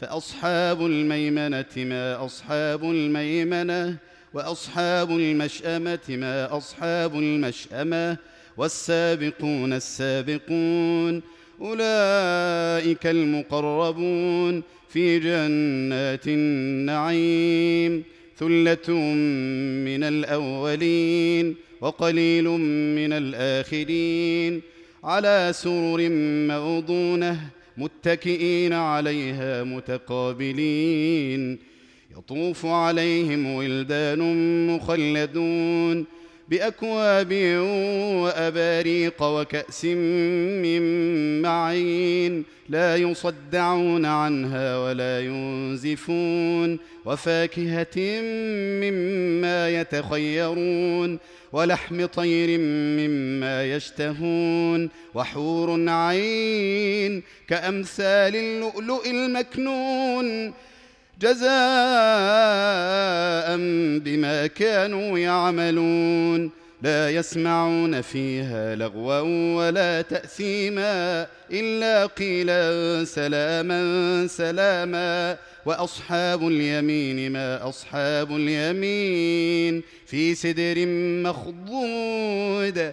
فأصحاب الميمنة ما أصحاب الميمنة وأصحاب المشأمة ما أصحاب المشأمة والسابقون السابقون أولئك المقربون في جنات النعيم ثلة من الأولين وقليل من الآخرين على سرر موضونة متكئين عليها متقابلين. يطوف عليهم ولدان مخلدون بأكواب وأباريق وكأس من معين. لا يصدعون عنها ولا ينزفون. وفاكهة مما يتخيرون. ولحم طير مما يشتهون وحور عين كأمثال اللؤلؤ المكنون جزاء بما كانوا يعملون لا يسمعون فيها لغوا ولا تأثيما إلا قيلا سلاما سلاما وأصحاب اليمين ما أصحاب اليمين في سدر مخضود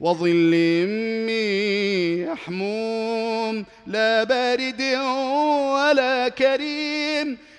وظل من يحموم لا بارد ولا كريم.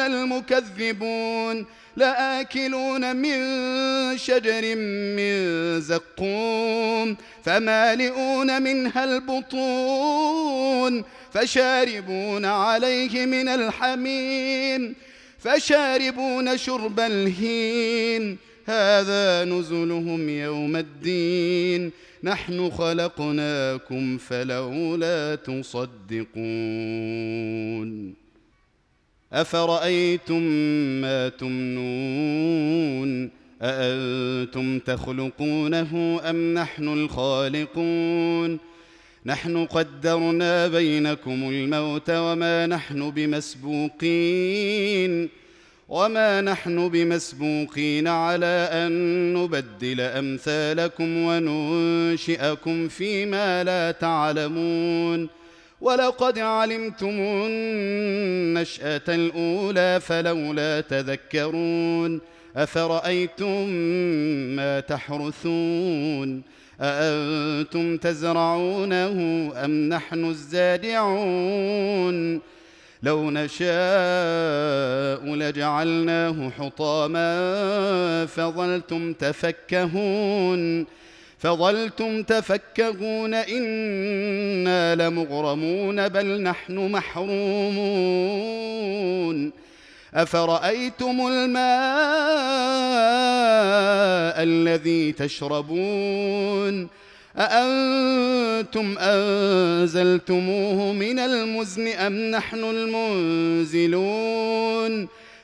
المكذبون لآكلون من شجر من زقوم فمالئون منها البطون فشاربون عليه من الحميم فشاربون شرب الهين. هذا نزلهم يوم الدين نحن خلقناكم فلولا تصدقون. افرايتم ما تمنون اانتم تخلقونه ام نحن الخالقون نحن قدرنا بينكم الموت وما نحن بمسبوقين وما نحن بمسبوقين على ان نبدل امثالكم وننشئكم فيما لا تعلمون ولقد علمتم النشأة الأولى فلولا تذكرون أفرأيتم ما تحرثون أأنتم تزرعونه أم نحن الزارعون لو نشاء لجعلناه حطاما فظلتم تفكهون فظلتم تفكهون إنا لمغرمون بل نحن محرومون أفرأيتم الماء الذي تشربون أأنتم أنزلتموه من المزن أم نحن المنزلون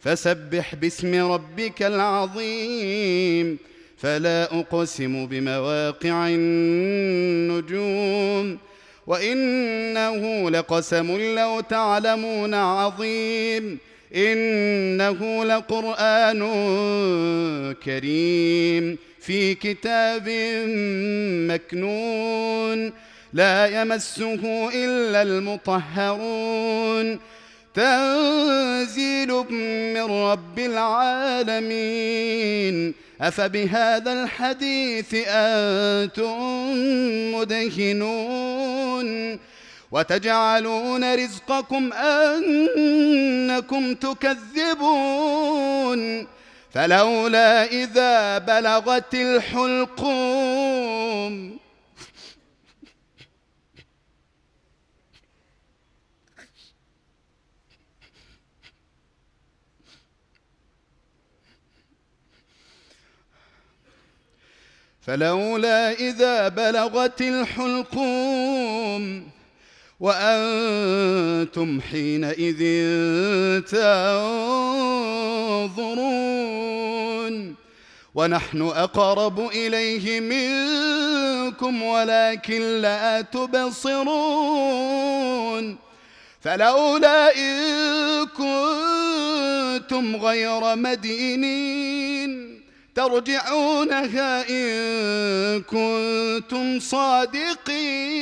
فسبح باسم ربك العظيم فلا أقسم بمواقع النجوم وإنه لقسم لو تعلمون عظيم إنه لقرآن كريم في كتاب مكنون لا يمسه إلا المطهرون تنزيل من رب العالمين. أفبهذا الحديث أنتم مدهنون. وتجعلون رزقكم أنكم تكذبون. فلولا إذا بلغت الحلقوم فلولا إذا بلغت الحلقوم وأنتم حينئذ تنظرون ونحن أقرب إليه منكم ولكن لا تبصرون فلولا إن كنتم غير مدينين ترجعونها إن كنتم صادقين.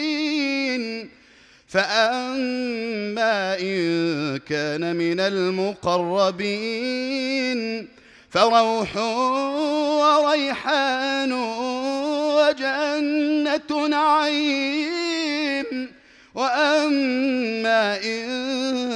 فأما إن كان من المقربين فروح وريحان وجنة نعيم. وأما إن